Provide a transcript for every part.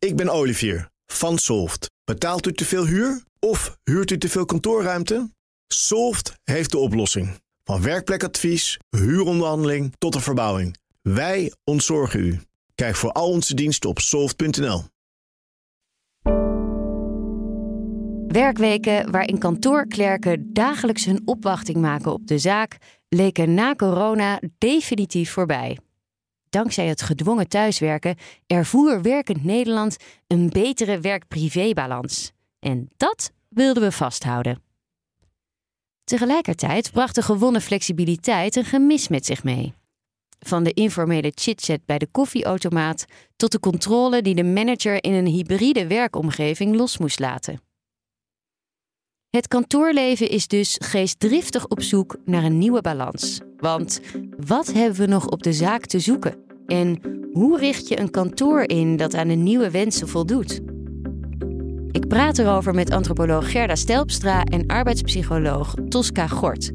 Ik ben Olivier van Solft. Betaalt u te veel huur of huurt u te veel kantoorruimte? Solft heeft de oplossing. Van werkplekadvies, huuronderhandeling tot de verbouwing. Wij ontzorgen u. Kijk voor al onze diensten op soft.nl. Werkweken waarin kantoorklerken dagelijks hun opwachting maken op de zaak leken na corona definitief voorbij. Dankzij het gedwongen thuiswerken ervoer werkend Nederland een betere werk-privé-balans. En dat wilden we vasthouden. Tegelijkertijd bracht de gewonnen flexibiliteit een gemis met zich mee. Van de informele chitchat bij de koffieautomaat tot de controle die de manager in een hybride werkomgeving los moest laten. Het kantoorleven is dus geestdriftig op zoek naar een nieuwe balans. Want wat hebben we nog op de zaak te zoeken? En hoe richt je een kantoor in dat aan de nieuwe wensen voldoet? Ik praat erover met antropoloog Gerda Stelpstra en arbeidspsycholoog Tosca Gort.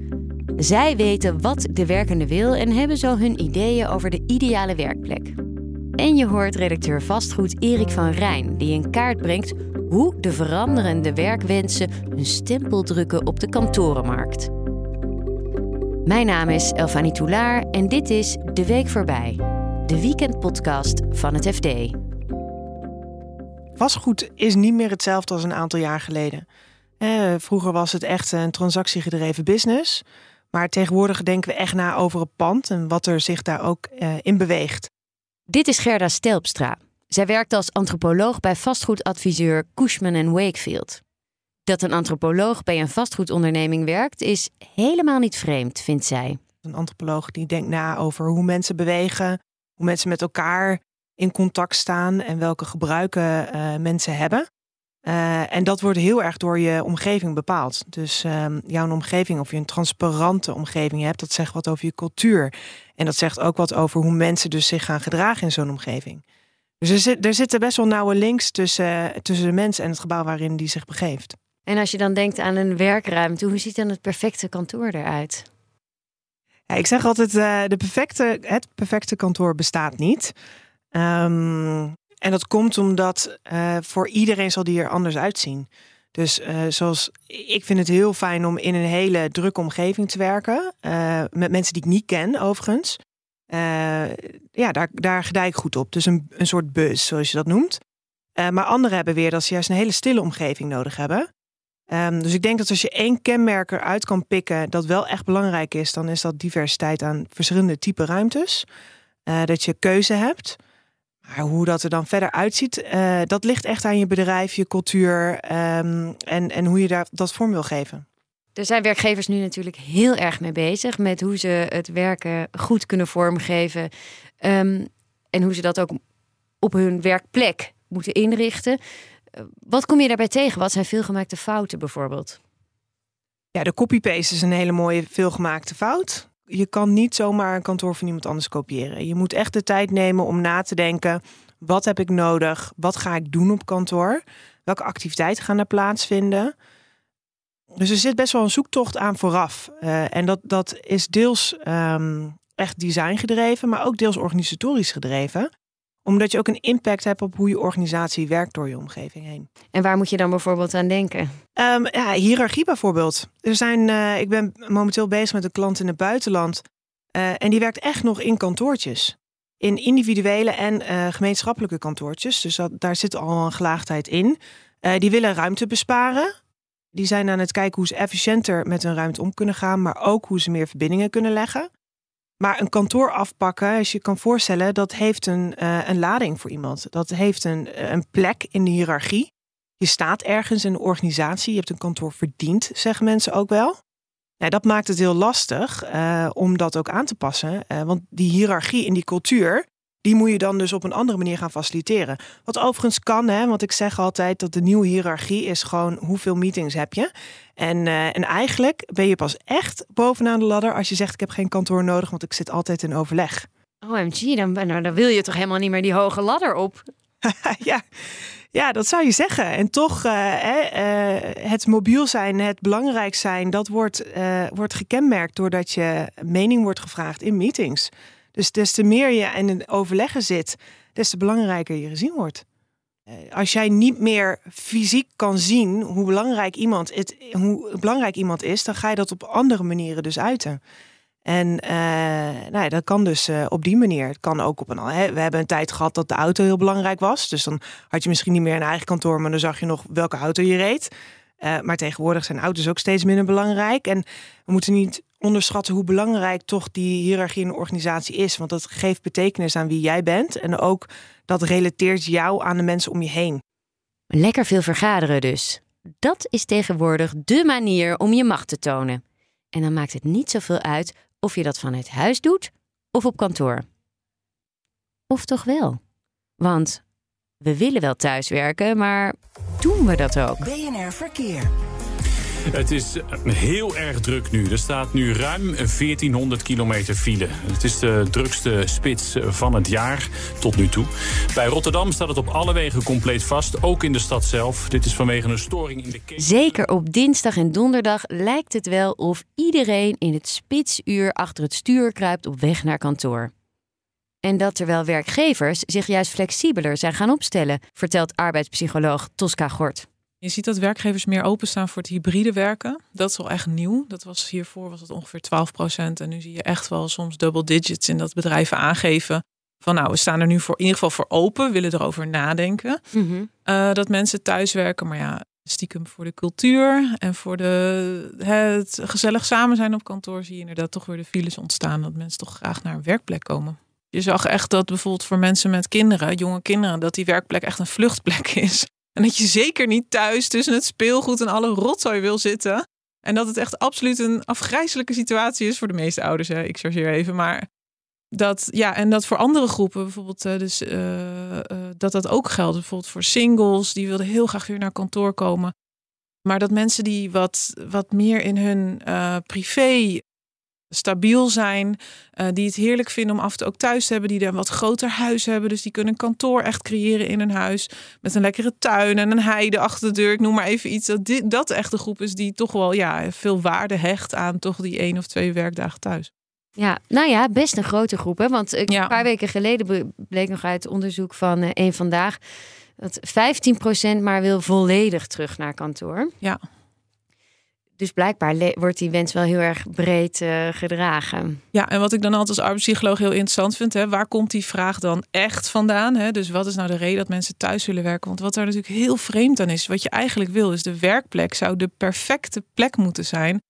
Zij weten wat de werkende wil en hebben zo hun ideeën over de ideale werkplek. En je hoort redacteur vastgoed Erik van Rijn, die in kaart brengt hoe de veranderende werkwensen een stempel drukken op de kantorenmarkt. Mijn naam is Elfanie Toulaar en dit is De Week Voorbij, de weekendpodcast van het FD. Vastgoed is niet meer hetzelfde als een aantal jaar geleden. Eh, vroeger was het echt een transactiegedreven business. Maar tegenwoordig denken we echt na over het pand en wat er zich daar ook eh, in beweegt. Dit is Gerda Stelpstra. Zij werkt als antropoloog bij vastgoedadviseur Cushman Wakefield. Dat een antropoloog bij een vastgoedonderneming werkt, is helemaal niet vreemd, vindt zij. Een antropoloog die denkt na over hoe mensen bewegen, hoe mensen met elkaar in contact staan en welke gebruiken uh, mensen hebben. Uh, en dat wordt heel erg door je omgeving bepaald. Dus uh, jouw omgeving, of je een transparante omgeving hebt, dat zegt wat over je cultuur. En dat zegt ook wat over hoe mensen dus zich gaan gedragen in zo'n omgeving. Dus er, zit, er zitten best wel nauwe links tussen, tussen de mens en het gebouw waarin die zich begeeft. En als je dan denkt aan een werkruimte, hoe ziet dan het perfecte kantoor eruit? Ja, ik zeg altijd, uh, de perfecte, het perfecte kantoor bestaat niet. Um, en dat komt omdat uh, voor iedereen zal die er anders uitzien. Dus uh, zoals ik vind het heel fijn om in een hele drukke omgeving te werken. Met mensen die ik niet ken, overigens. ja, daar, daar ik goed op. Dus een, een soort bus, zoals je dat noemt. maar anderen hebben weer dat ze juist een hele stille omgeving nodig hebben. Um, dus ik denk dat als je één kenmerk eruit kan pikken dat wel echt belangrijk is, dan is dat diversiteit aan verschillende type ruimtes. dat je keuze hebt. Maar hoe dat er dan verder uitziet, uh, dat ligt echt aan je bedrijf, je cultuur um, en, en hoe je daar dat vorm wil geven. Er zijn werkgevers nu natuurlijk heel erg mee bezig met hoe ze het werken goed kunnen vormgeven. Um, en hoe ze dat ook op hun werkplek moeten inrichten. Wat kom je daarbij tegen? Wat zijn veelgemaakte fouten bijvoorbeeld? Ja, de copy-paste is een hele mooie veelgemaakte fout je kan niet zomaar een kantoor van iemand anders kopiëren. Je moet echt de tijd nemen om na te denken: wat heb ik nodig? Wat ga ik doen op kantoor? Welke activiteiten gaan er plaatsvinden? Dus er zit best wel een zoektocht aan vooraf. Uh, en dat, dat is deels um, echt design gedreven, maar ook deels organisatorisch gedreven omdat je ook een impact hebt op hoe je organisatie werkt door je omgeving heen. En waar moet je dan bijvoorbeeld aan denken? Um, ja, hiërarchie bijvoorbeeld. Er zijn, uh, ik ben momenteel bezig met een klant in het buitenland. Uh, en die werkt echt nog in kantoortjes. In individuele en uh, gemeenschappelijke kantoortjes. Dus dat, daar zit al een gelaagdheid in. die willen ruimte besparen. Die zijn aan het kijken hoe ze efficiënter met hun ruimte om kunnen gaan. Maar ook hoe ze meer verbindingen kunnen leggen. Maar een kantoor afpakken, als je kan voorstellen, dat heeft een, uh, een lading voor iemand. Dat heeft een, een plek in de hiërarchie. Je staat ergens in een organisatie, je hebt een kantoor verdiend, zeggen mensen ook wel. Ja, dat maakt het heel lastig uh, om dat ook aan te passen. Want die hiërarchie in die cultuur, die moet je dan dus op een andere manier gaan faciliteren. Wat overigens kan, hè, want ik zeg altijd dat de nieuwe hiërarchie is gewoon hoeveel meetings heb je. En, uh, en eigenlijk ben je pas echt bovenaan de ladder als je zegt ik heb geen kantoor nodig, want ik zit altijd in overleg. OMG, dan, nou, dan wil je toch helemaal niet meer die hoge ladder op? ja. ja, dat zou je zeggen. En toch, uh, uh, het mobiel zijn, het belangrijk zijn, dat wordt, wordt gekenmerkt doordat je mening wordt gevraagd in meetings. Dus des te meer je in een overleggen zit, des te belangrijker je gezien wordt. als jij niet meer fysiek kan zien hoe belangrijk iemand, het, hoe belangrijk iemand is, dan ga je dat op andere manieren dus uiten. En uh, nou ja, dat kan dus uh, op die manier. Het kan ook op een. Hè, we hebben een tijd gehad dat de auto heel belangrijk was. Dus dan had je misschien niet meer een eigen kantoor, maar dan zag je nog welke auto je reed. Maar tegenwoordig zijn auto's ook steeds minder belangrijk. En we moeten niet onderschatten hoe belangrijk toch die hiërarchie in een organisatie is. Want dat geeft betekenis aan wie jij bent. En ook dat relateert jou aan de mensen om je heen. Lekker veel vergaderen dus. Dat is tegenwoordig dé manier om je macht te tonen. En dan maakt het niet zoveel uit of je dat vanuit huis doet of op kantoor. Of toch wel? Want we willen wel thuiswerken, maar doen we dat ook? BNR Verkeer. Het is heel erg druk nu. Er staat nu ruim 1400 kilometer file. Het is de drukste spits van het jaar tot nu toe. Bij Rotterdam staat het op alle wegen compleet vast, ook in de stad zelf. Dit is vanwege een storing in de keten. Zeker op dinsdag en donderdag lijkt het wel of iedereen in het spitsuur achter het stuur kruipt op weg naar kantoor. En dat terwijl werkgevers zich juist flexibeler zijn gaan opstellen, vertelt arbeidspsycholoog Tosca Gort. Je ziet dat werkgevers meer openstaan voor het hybride werken. Dat is wel echt nieuw. Dat was hiervoor was het ongeveer 12 procent. En nu zie je echt wel soms double digits in dat bedrijven aangeven. Van nou, we staan er nu voor in ieder geval voor open, willen erover nadenken. Mm dat mensen thuiswerken. Maar ja, stiekem voor de cultuur en voor de, het gezellig samen zijn op kantoor zie je inderdaad toch weer de files ontstaan. Dat mensen toch graag naar een werkplek komen. Je zag echt dat bijvoorbeeld voor mensen met kinderen, jonge kinderen, dat die werkplek echt een vluchtplek is. En dat je zeker niet thuis tussen het speelgoed en alle rotzooi wil zitten. En dat het echt absoluut een afgrijzelijke situatie is voor de meeste ouders. Hè. Ik chargeer even, maar dat ja, en dat voor andere groepen, bijvoorbeeld, uh, dus uh, uh, dat dat ook geldt. Bijvoorbeeld voor singles, die wilden heel graag weer naar kantoor komen. Maar dat mensen die wat, wat meer in hun privé stabiel zijn, uh, die het heerlijk vinden om af en toe ook thuis te hebben, die een wat groter huis hebben, dus die kunnen een kantoor echt creëren in een huis met een lekkere tuin en een heide achter de deur. Ik noem maar even iets dat dit, dat echt de groep is die toch wel ja, veel waarde hecht aan toch die één of twee werkdagen thuis. Ja, nou ja, best een grote groep. Hè? Want een paar weken geleden bleek nog uit onderzoek van uh, één vandaag dat 15% maar wil volledig terug naar kantoor. Ja dus blijkbaar wordt die wens wel heel erg breed uh, gedragen. Ja, en wat ik dan altijd als arbeidspsycholoog heel interessant vind, hè, waar komt die vraag dan echt vandaan? Hè? Dus wat is nou de reden dat mensen thuis willen werken? Want wat daar natuurlijk heel vreemd aan is, wat je eigenlijk wil, is de werkplek zou de perfecte plek moeten zijn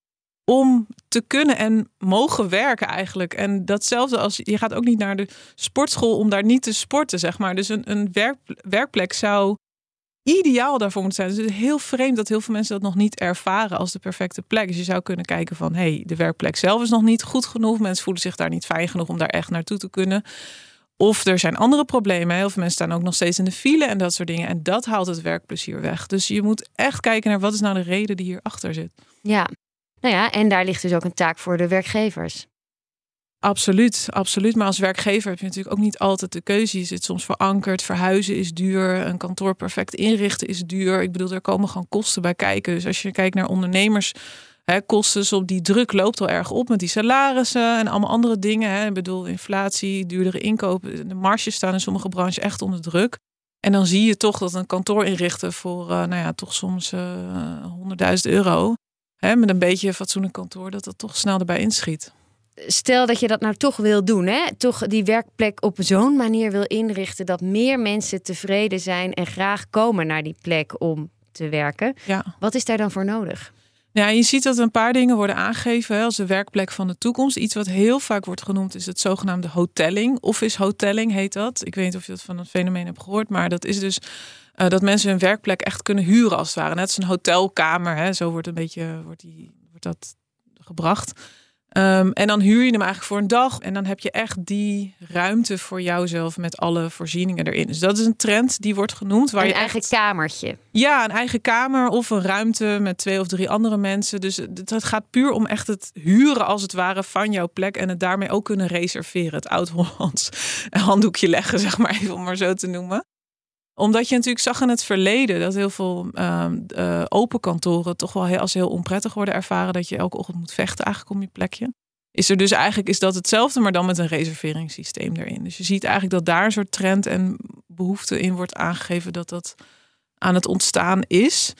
om te kunnen en mogen werken eigenlijk. En datzelfde als je gaat ook niet naar de sportschool om daar niet te sporten, zeg maar. Dus een, een werk, werkplek zou ideaal daarvoor moet zijn. Dus het is heel vreemd dat heel veel mensen dat nog niet ervaren als de perfecte plek. Dus je zou kunnen kijken van, hey, de werkplek zelf is nog niet goed genoeg. Mensen voelen zich daar niet fijn genoeg om daar echt naartoe te kunnen. Of er zijn andere problemen. Heel veel mensen staan ook nog steeds in de file en dat soort dingen. En dat haalt het werkplezier weg. Dus je moet echt kijken naar wat is nou de reden die hierachter zit. Ja, nou ja, en daar ligt dus ook een taak voor de werkgevers. Absoluut, absoluut. Maar als werkgever heb je natuurlijk ook niet altijd de keuze. Je zit soms verankerd. Verhuizen is duur. Een kantoor perfect inrichten is duur. Ik bedoel, er komen gewoon kosten bij kijken. Dus als je kijkt naar ondernemers. Kosten op die druk loopt al erg op met die salarissen en allemaal andere dingen. Ik bedoel, inflatie, duurdere inkopen. De marges staan in sommige branches echt onder druk. En dan zie je toch dat een kantoor inrichten voor, uh, nou ja, toch soms uh, 100.000 euro. Met een beetje fatsoenlijk kantoor, dat dat toch snel erbij inschiet stel dat je dat nou toch wil doen, hè? toch die werkplek op zo'n manier wil inrichten dat meer mensen tevreden zijn en graag komen naar die plek om te werken. Ja. Wat is daar dan voor nodig? Ja, je ziet dat een paar dingen worden aangegeven als de werkplek van de toekomst. Iets wat heel vaak wordt genoemd is het zogenaamde hotelling. Office hotelling heet dat. Ik weet niet of je dat van het fenomeen hebt gehoord, maar dat is dus uh, dat mensen hun werkplek echt kunnen huren als het ware. Net als een hotelkamer. Hè. Zo wordt een beetje wordt die, wordt dat gebracht. Um, en dan huur je hem eigenlijk voor een dag. En dan heb je echt die ruimte voor jouzelf met alle voorzieningen erin. Dus dat is een trend die wordt genoemd. Waar een je eigen kamertje. Ja, een eigen kamer of een ruimte met twee of drie andere mensen. Dus het gaat puur om echt het huren als het ware van jouw plek. En het daarmee ook kunnen reserveren. Het oud-Hollands handdoekje leggen, zeg maar even om maar zo te noemen omdat je natuurlijk zag in het verleden dat heel veel uh, open kantoren toch wel heel, als heel onprettig worden ervaren. Dat je elke ochtend moet vechten eigenlijk om je plekje. is er dus eigenlijk is dat hetzelfde, maar dan met een reserveringssysteem erin. Dus je ziet eigenlijk dat daar een soort trend en behoefte in wordt aangegeven dat dat aan het ontstaan is.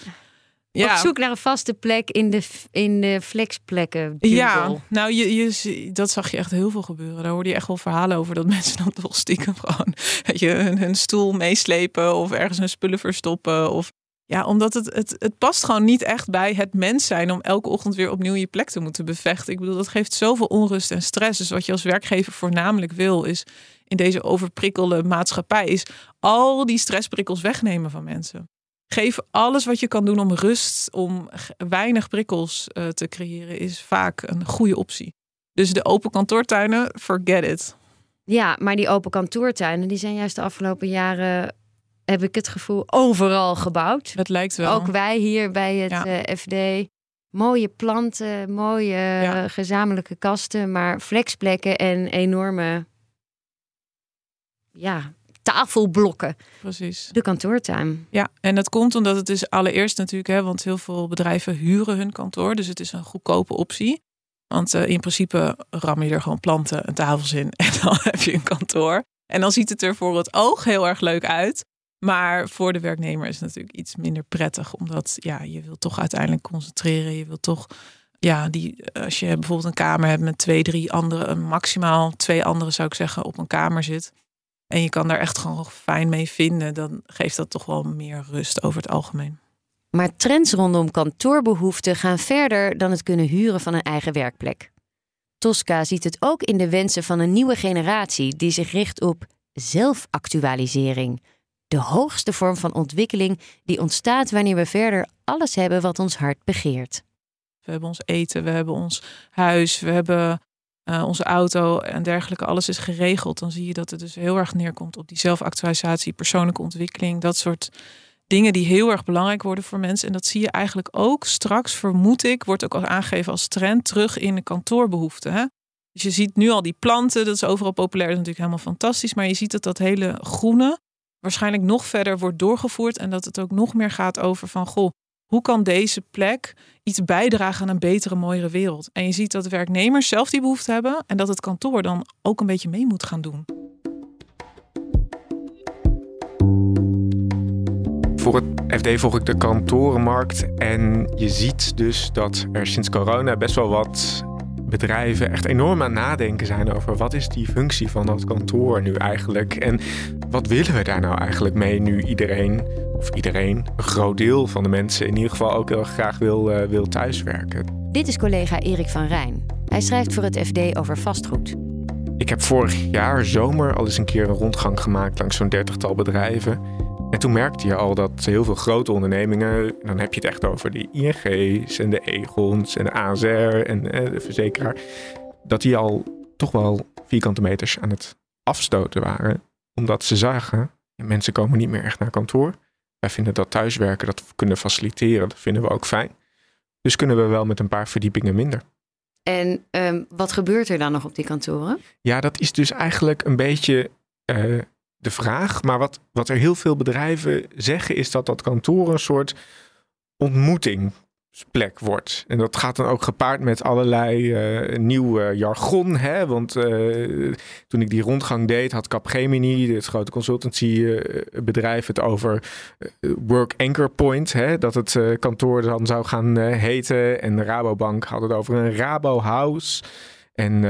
Ja. Op zoek naar een vaste plek in de, in de flexplekken. Ja, nou, je, je, dat zag je echt heel veel gebeuren. Daar hoorde je echt wel verhalen over dat mensen dan toch stiekem gewoon weet je, hun, hun stoel meeslepen of ergens hun spullen verstoppen. Of ja, omdat het, het, het past gewoon niet echt bij het mens zijn om elke ochtend weer opnieuw je plek te moeten bevechten. Ik bedoel, dat geeft zoveel onrust en stress. Dus wat je als werkgever voornamelijk wil, is in deze overprikkelde maatschappij, is al die stressprikkels wegnemen van mensen. Geef alles wat je kan doen om rust, om weinig prikkels uh, te creëren, is vaak een goede optie. Dus de open kantoortuinen, forget it. Ja, maar die open kantoortuinen, die zijn juist de afgelopen jaren heb ik het gevoel, overal gebouwd. Het lijkt wel. Ook wij hier bij het eh, FD. Mooie planten, mooie gezamenlijke kasten, maar flexplekken en enorme ja, tafelblokken. Precies. De kantoortuin. Ja, en dat komt omdat het is allereerst natuurlijk, hè, want heel veel bedrijven huren hun kantoor. Dus het is een goedkope optie. Want uh, in principe ram je er gewoon planten en tafels in en dan heb je een kantoor. En dan ziet het er voor het oog heel erg leuk uit. Maar voor de werknemer is het natuurlijk iets minder prettig, omdat ja, je wil toch uiteindelijk concentreren. Je wil toch, ja, die, als je bijvoorbeeld een kamer hebt met twee, drie andere, maximaal twee anderen zou ik zeggen, op een kamer zit. En je kan daar echt gewoon fijn mee vinden, dan geeft dat toch wel meer rust over het algemeen. Maar trends rondom kantoorbehoeften gaan verder dan het kunnen huren van een eigen werkplek. Tosca ziet het ook in de wensen van een nieuwe generatie die zich richt op zelfactualisering de hoogste vorm van ontwikkeling die ontstaat wanneer we verder alles hebben wat ons hart begeert. We hebben ons eten, we hebben ons huis, we hebben uh, onze auto en dergelijke. Alles is geregeld. Dan zie je dat het dus heel erg neerkomt op die zelfactualisatie, persoonlijke ontwikkeling, dat soort dingen die heel erg belangrijk worden voor mensen. En dat zie je eigenlijk ook straks, vermoed ik, wordt ook al aangegeven als trend terug in de kantoorbehoeften. Hè? Dus je ziet nu al die planten, dat is overal populair, dat is natuurlijk helemaal fantastisch. Maar je ziet dat dat hele groene, waarschijnlijk nog verder wordt doorgevoerd. En dat het ook nog meer gaat over van goh, hoe kan deze plek iets bijdragen aan een betere, mooiere wereld? En je ziet dat werknemers zelf die behoefte hebben en dat het kantoor dan ook een beetje mee moet gaan doen. Voor het FD volg ik de kantorenmarkt en je ziet dus dat er sinds corona best wel wat bedrijven echt enorm aan nadenken zijn over wat is die functie van dat kantoor nu eigenlijk en wat willen we daar nou eigenlijk mee nu iedereen, of iedereen, een groot deel van de mensen in ieder geval ook heel graag wil, uh, wil thuiswerken. Dit is collega Erik van Rijn. Hij schrijft voor het FD over vastgoed. Ik heb vorig jaar zomer al eens een keer een rondgang gemaakt langs zo'n dertigtal bedrijven. En toen merkte je al dat heel veel grote ondernemingen, dan heb je het echt over de ING's en de Egons en de ASR en eh, de verzekeraar, dat die al toch wel vierkante meters aan het afstoten waren. Omdat ze zagen, mensen komen niet meer echt naar kantoor. Wij vinden dat thuiswerken, dat kunnen faciliteren, dat vinden we ook fijn. Dus kunnen we wel met een paar verdiepingen minder. En um, wat gebeurt er dan nog op die kantoren? Ja, dat is dus eigenlijk een beetje uh, de vraag. Maar wat, wat er heel veel bedrijven zeggen, is dat dat kantoor een soort ontmoetingsplek wordt. En dat gaat dan ook gepaard met allerlei uh, nieuw jargon. Hè? Want uh, toen ik die rondgang deed, had Capgemini, het grote consultancybedrijf, het over Work Anchor Point. Hè? Dat het kantoor dan zou gaan heten. En de Rabobank had het over een Rabo House. En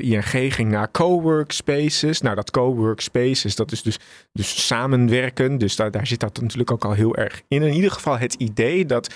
ING ging naar coworkspaces. Nou, dat coworkspaces, dat is dus, dus samenwerken. Dus daar, daar zit dat natuurlijk ook al heel erg in. In ieder geval het idee dat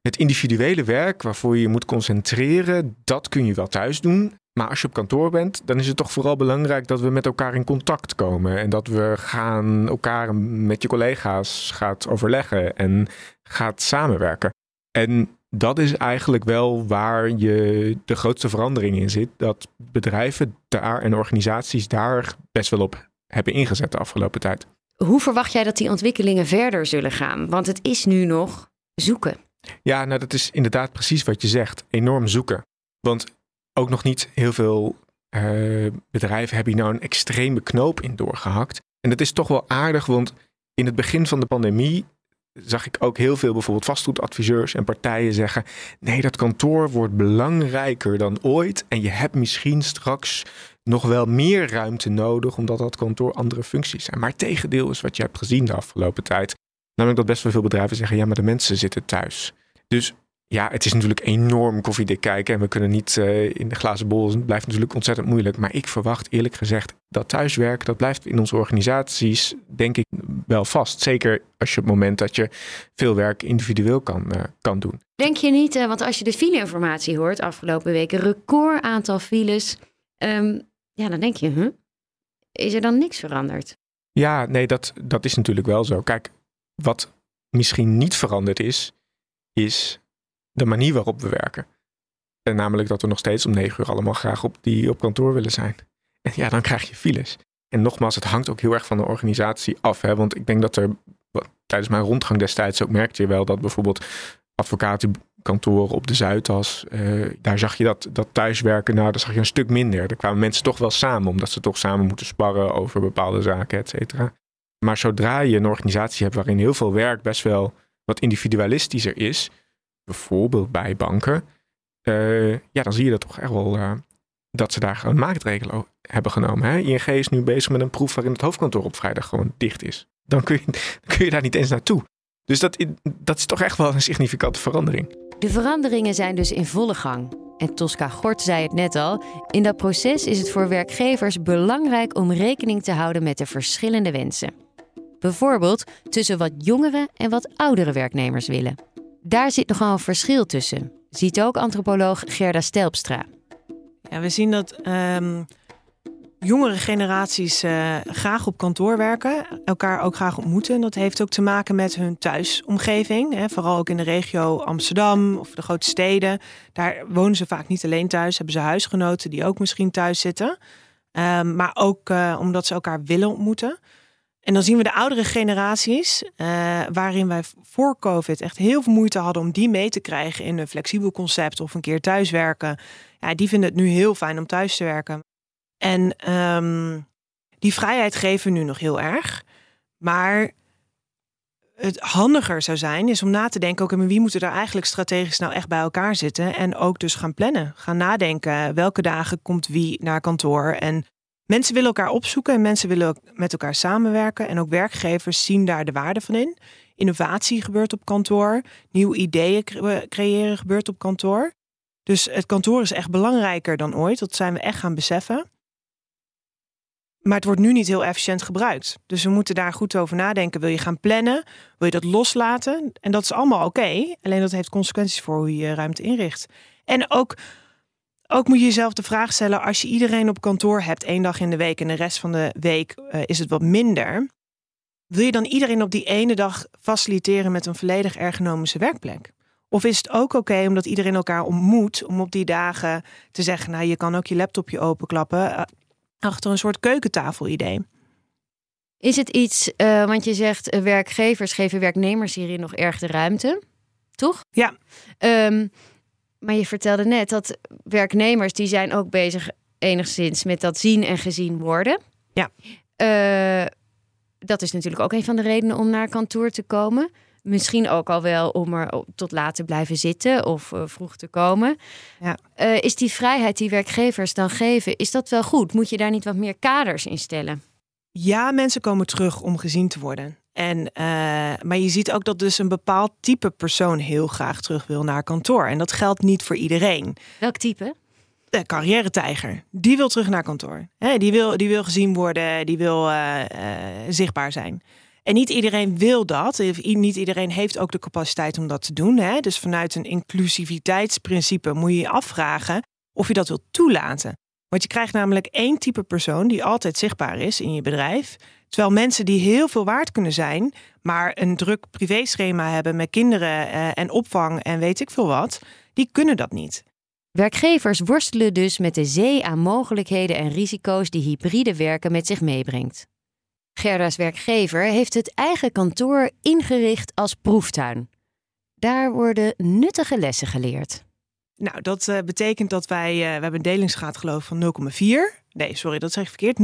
het individuele werk waarvoor je je moet concentreren, dat kun je wel thuis doen. Maar als je op kantoor bent, dan is het toch vooral belangrijk dat we met elkaar in contact komen. En dat we gaan elkaar met je collega's gaat overleggen en gaat samenwerken. En dat is eigenlijk wel waar je de grootste verandering in zit. Dat bedrijven daar en organisaties daar best wel op hebben ingezet de afgelopen tijd. Hoe verwacht jij dat die ontwikkelingen verder zullen gaan? Want het is nu nog zoeken. Ja, nou dat is inderdaad precies wat je zegt. Enorm zoeken. Want ook nog niet heel veel uh, bedrijven hebben hier nou een extreme knoop in doorgehakt. En dat is toch wel aardig, want in het begin van de pandemie zag ik ook heel veel bijvoorbeeld vastgoedadviseurs en partijen zeggen: nee, dat kantoor wordt belangrijker dan ooit. En je hebt misschien straks nog wel meer ruimte nodig, omdat dat kantoor andere functies zijn. Maar het tegendeel is wat je hebt gezien de afgelopen tijd. Namelijk dat best wel veel bedrijven zeggen: ja, maar de mensen zitten thuis. Dus ja, het is natuurlijk enorm koffiedik kijken. En we kunnen niet uh, in de glazen bol. Het blijft natuurlijk ontzettend moeilijk. Maar ik verwacht eerlijk gezegd dat thuiswerk, dat blijft in onze organisaties, denk ik, wel vast. Zeker als je op het moment dat je veel werk individueel kan, uh, kan doen. Denk je niet, uh, want als je de file-informatie hoort afgelopen weken, record aantal files. Um, ja, dan denk je, huh? is er dan niks veranderd? Ja, nee, dat, dat is natuurlijk wel zo. Kijk, wat misschien niet veranderd is, is de manier waarop we werken. En namelijk dat we nog steeds om negen uur allemaal graag op, die op kantoor willen zijn. En ja, dan krijg je files. En nogmaals, het hangt ook heel erg van de organisatie af. Hè? Want ik denk dat er tijdens mijn rondgang destijds ook merkte je wel dat bijvoorbeeld advocatenkantoren op de Zuidas, uh, daar zag je dat, dat thuiswerken, nou, daar zag je een stuk minder. Er kwamen mensen toch wel samen, omdat ze toch samen moeten sparren over bepaalde zaken, et cetera. Maar zodra je een organisatie hebt waarin heel veel werk best wel wat individualistischer is, bijvoorbeeld bij banken, uh, ja, dan zie je dat toch echt wel uh, dat ze daar gewoon maatregelen hebben genomen. Hè? ING is nu bezig met een proef waarin het hoofdkantoor op vrijdag gewoon dicht is. Dan kun je, kun je daar niet eens naartoe. Dus dat, dat is toch echt wel een significante verandering. De veranderingen zijn dus in volle gang. En Tosca Gort zei het net al: in dat proces is het voor werkgevers belangrijk om rekening te houden met de verschillende wensen. Bijvoorbeeld tussen wat jongere en wat oudere werknemers willen. Daar zit nogal een verschil tussen, ziet ook antropoloog Gerda Stelpstra. Ja, we zien dat um, jongere generaties uh, graag op kantoor werken, elkaar ook graag ontmoeten. Dat heeft ook te maken met hun thuisomgeving. Hè, vooral ook in de regio Amsterdam of de grote steden. Daar wonen ze vaak niet alleen thuis, hebben ze huisgenoten die ook misschien thuis zitten. Um, maar ook uh, omdat ze elkaar willen ontmoeten. En dan zien we de oudere generaties, uh, waarin wij voor COVID echt heel veel moeite hadden om die mee te krijgen in een flexibel concept of een keer thuiswerken. Ja, die vinden het nu heel fijn om thuis te werken. En um, die vrijheid geven we nu nog heel erg. Maar het handiger zou zijn, is om na te denken: oké, wie moeten daar eigenlijk strategisch nou echt bij elkaar zitten? En ook dus gaan plannen. Gaan nadenken welke dagen komt wie naar kantoor en Mensen willen elkaar opzoeken en mensen willen met elkaar samenwerken. En ook werkgevers zien daar de waarde van in. Innovatie gebeurt op kantoor. Nieuwe ideeën creëren gebeurt op kantoor. Dus het kantoor is echt belangrijker dan ooit. Dat zijn we echt gaan beseffen. Maar het wordt nu niet heel efficiënt gebruikt. Dus we moeten daar goed over nadenken. Wil je gaan plannen? Wil je dat loslaten? En dat is allemaal oké. Alleen dat heeft consequenties voor hoe je je ruimte inricht. En ook ook moet je jezelf de vraag stellen: als je iedereen op kantoor hebt één dag in de week en de rest van de week uh, is het wat minder. Wil je dan iedereen op die ene dag faciliteren met een volledig ergonomische werkplek? Of is het ook oké omdat iedereen elkaar ontmoet om op die dagen te zeggen: Nou, je kan ook je laptopje openklappen uh, achter een soort keukentafel-idee? Is het iets, uh, want je zegt werkgevers geven werknemers hierin nog erg de ruimte, toch? Ja. Um, maar je vertelde net dat werknemers die zijn ook bezig enigszins met dat zien en gezien worden. Ja. Uh, dat is natuurlijk ook een van de redenen om naar kantoor te komen. Misschien ook al wel om er tot laat te blijven zitten of uh, vroeg te komen. Ja. Uh, is die vrijheid die werkgevers dan geven, is dat wel goed? Moet je daar niet wat meer kaders in stellen? Ja, mensen komen terug om gezien te worden. En, uh, maar je ziet ook dat dus een bepaald type persoon heel graag terug wil naar kantoor. En dat geldt niet voor iedereen. Welk type? De carrière-tijger. Die wil terug naar kantoor. He, die, wil, die wil gezien worden, die wil uh, uh, zichtbaar zijn. En niet iedereen wil dat. Niet iedereen heeft ook de capaciteit om dat te doen. Hè? Dus vanuit een inclusiviteitsprincipe moet je je afvragen of je dat wilt toelaten. Want je krijgt namelijk één type persoon die altijd zichtbaar is in je bedrijf. Terwijl mensen die heel veel waard kunnen zijn, maar een druk privéschema hebben met kinderen eh, en opvang en weet ik veel wat, die kunnen dat niet. Werkgevers worstelen dus met de zee aan mogelijkheden en risico's die hybride werken met zich meebrengt. Gerda's werkgever heeft het eigen kantoor ingericht als proeftuin. Daar worden nuttige lessen geleerd. Nou, dat uh, betekent dat wij, uh, we hebben een delingsgraad geloof van 0,4. Nee, sorry, dat zeg ik verkeerd.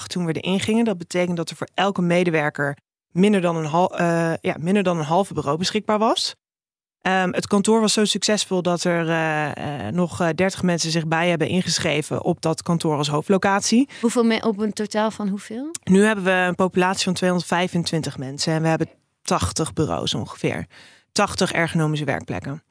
0,48 toen we erin gingen. Dat betekent dat er voor elke medewerker minder dan een, hal, uh, ja, minder dan een halve bureau beschikbaar was. Um, het kantoor was zo succesvol dat er uh, uh, nog 30 mensen zich bij hebben ingeschreven op dat kantoor als hoofdlocatie. Hoeveel op een totaal van hoeveel? Nu hebben we een populatie van 225 mensen en we hebben 80 bureaus ongeveer. 80 ergonomische werkplekken.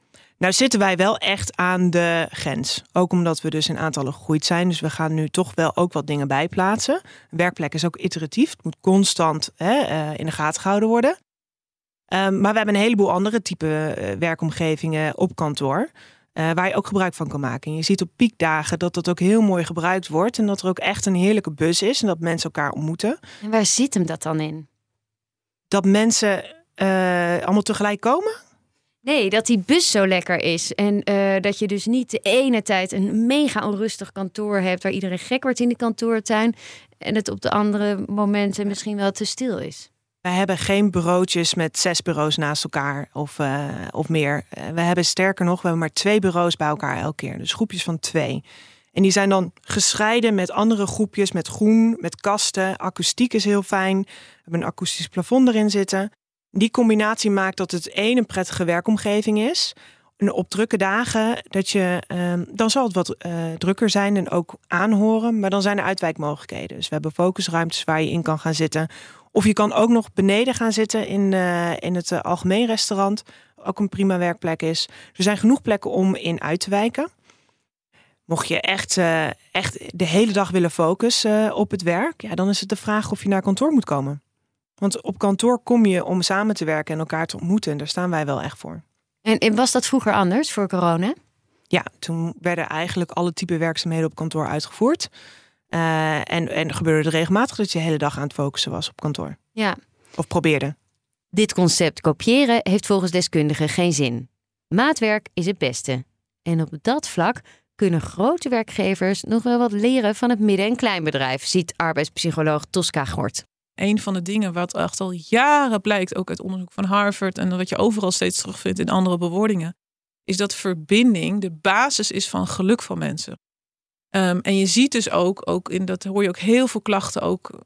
Nou zitten wij wel echt aan de grens. Ook omdat we dus in aantallen gegroeid zijn. Dus we gaan nu toch wel ook wat dingen bijplaatsen. Een werkplek is ook iteratief. Het moet constant hè, uh, in de gaten gehouden worden. Um, maar we hebben een heleboel andere type uh, werkomgevingen op kantoor. Uh, waar je ook gebruik van kan maken. En je ziet op piekdagen dat dat ook heel mooi gebruikt wordt. En dat er ook echt een heerlijke bus is. En dat mensen elkaar ontmoeten. En waar zit hem dat dan in? Dat mensen allemaal tegelijk komen. Nee, dat die bus zo lekker is. En uh, dat je dus niet de ene tijd een mega onrustig kantoor hebt waar iedereen gek wordt in de kantoortuin. En het op de andere momenten misschien wel te stil is. Wij hebben geen bureautjes met zes bureaus naast elkaar of, uh, of meer. Uh, we hebben sterker nog, we hebben maar twee bureaus bij elkaar elke keer. Dus groepjes van twee. En die zijn dan gescheiden met andere groepjes, met groen, met kasten. Akoestiek is heel fijn. We hebben een akoestisch plafond erin zitten. Die combinatie maakt dat het één een prettige werkomgeving is. Op drukke dagen, dat je, uh, dan zal het wat uh, drukker zijn en ook aanhoren. Maar dan zijn er uitwijkmogelijkheden. Dus we hebben focusruimtes waar je in kan gaan zitten. Of je kan ook nog beneden gaan zitten in, uh, in het algemeen restaurant. Ook een prima werkplek is. Er zijn genoeg plekken om in uit te wijken. Mocht je echt, echt de hele dag willen focussen op het werk, ja, dan is het de vraag of je naar kantoor moet komen. Want op kantoor kom je om samen te werken en elkaar te ontmoeten. En daar staan wij wel echt voor. En, was dat vroeger anders voor corona? Ja, toen werden eigenlijk alle type werkzaamheden op kantoor uitgevoerd. Uh, en, en gebeurde er regelmatig dat je de hele dag aan het focussen was op kantoor. Ja. Of probeerde. Dit concept kopiëren heeft volgens deskundigen geen zin. Maatwerk is het beste. En op dat vlak kunnen grote werkgevers nog wel wat leren van het midden- en kleinbedrijf, ziet arbeidspsycholoog Tosca Gort een van de dingen wat echt al jaren blijkt, ook uit onderzoek van Harvard en wat je overal steeds terugvindt in andere bewoordingen, is dat verbinding de basis is van geluk van mensen. Um, en je ziet dus ook, ook in dat hoor je ook heel veel klachten, ook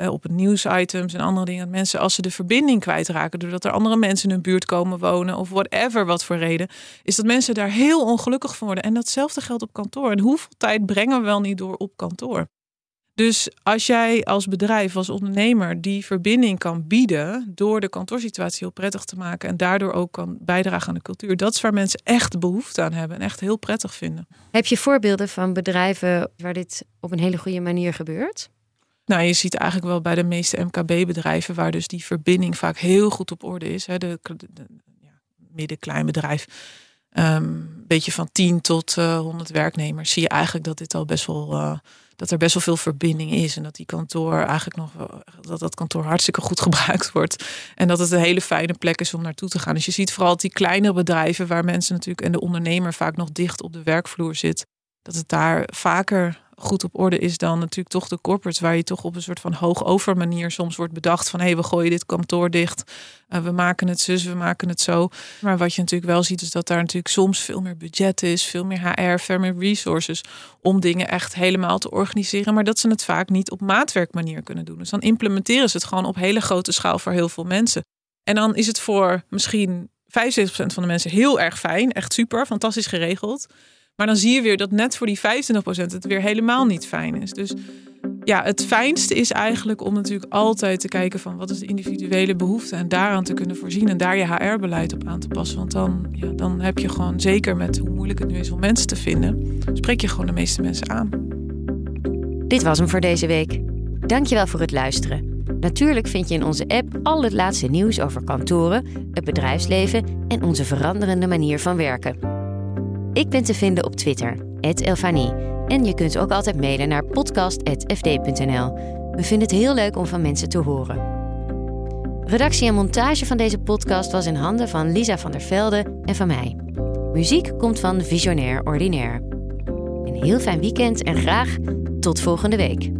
uh, op nieuwsitems en andere dingen. Dat mensen als ze de verbinding kwijtraken, doordat er andere mensen in hun buurt komen wonen of whatever wat voor reden, is dat mensen daar heel ongelukkig van worden. En datzelfde geldt op kantoor. En hoeveel tijd brengen we wel niet door op kantoor? Dus als jij als bedrijf, als ondernemer die verbinding kan bieden door de kantoorsituatie heel prettig te maken en daardoor ook kan bijdragen aan de cultuur, dat is waar mensen echt behoefte aan hebben en echt heel prettig vinden. Heb je voorbeelden van bedrijven waar dit op een hele goede manier gebeurt? Nou, je ziet eigenlijk wel bij de meeste MKB-bedrijven waar dus die verbinding vaak heel goed op orde is. Hè, de, de, de ja, midden-klein bedrijf. Um, beetje van 10 tot uh, 100 werknemers. Zie je eigenlijk dat dit al best wel. Uh, dat er best wel veel verbinding is. En dat die kantoor eigenlijk nog dat dat kantoor hartstikke goed gebruikt wordt. En dat het een hele fijne plek is om naartoe te gaan. Dus je ziet vooral die kleinere bedrijven waar mensen natuurlijk en de ondernemer vaak nog dicht op de werkvloer zit. Dat het daar vaker goed op orde is dan natuurlijk toch de corporates, waar je toch op een soort van hoogover manier soms wordt bedacht van hé, hey, we gooien dit kantoor dicht, uh, we maken het zus, we maken het zo. Maar wat je natuurlijk wel ziet is dat daar natuurlijk soms veel meer budget is, veel meer HR, veel meer resources om dingen echt helemaal te organiseren, maar dat ze het vaak niet op maatwerkmanier kunnen doen. Dus dan implementeren ze het gewoon op hele grote schaal voor heel veel mensen. En dan is het voor misschien 75% van de mensen heel erg fijn, echt super, fantastisch geregeld. Maar dan zie je weer dat net voor die 25% het weer helemaal niet fijn is. Dus ja, het fijnste is eigenlijk om natuurlijk altijd te kijken van wat is de individuele behoefte en daaraan te kunnen voorzien en daar je HR-beleid op aan te passen. Want dan, ja, dan heb je gewoon, zeker met hoe moeilijk het nu is om mensen te vinden, spreek je gewoon de meeste mensen aan. Dit was hem voor deze week. Dankjewel voor het luisteren. Natuurlijk vind je in onze app al het laatste nieuws over kantoren, het bedrijfsleven en onze veranderende manier van werken. Ik ben te vinden op Twitter, Elfanie. En je kunt ook altijd mailen naar podcast.fd.nl. We vinden het heel leuk om van mensen te horen. Redactie en montage van deze podcast was in handen van Lisa van der Velde en van mij. Muziek komt van Visionair Ordinaire. Een heel fijn weekend en graag tot volgende week.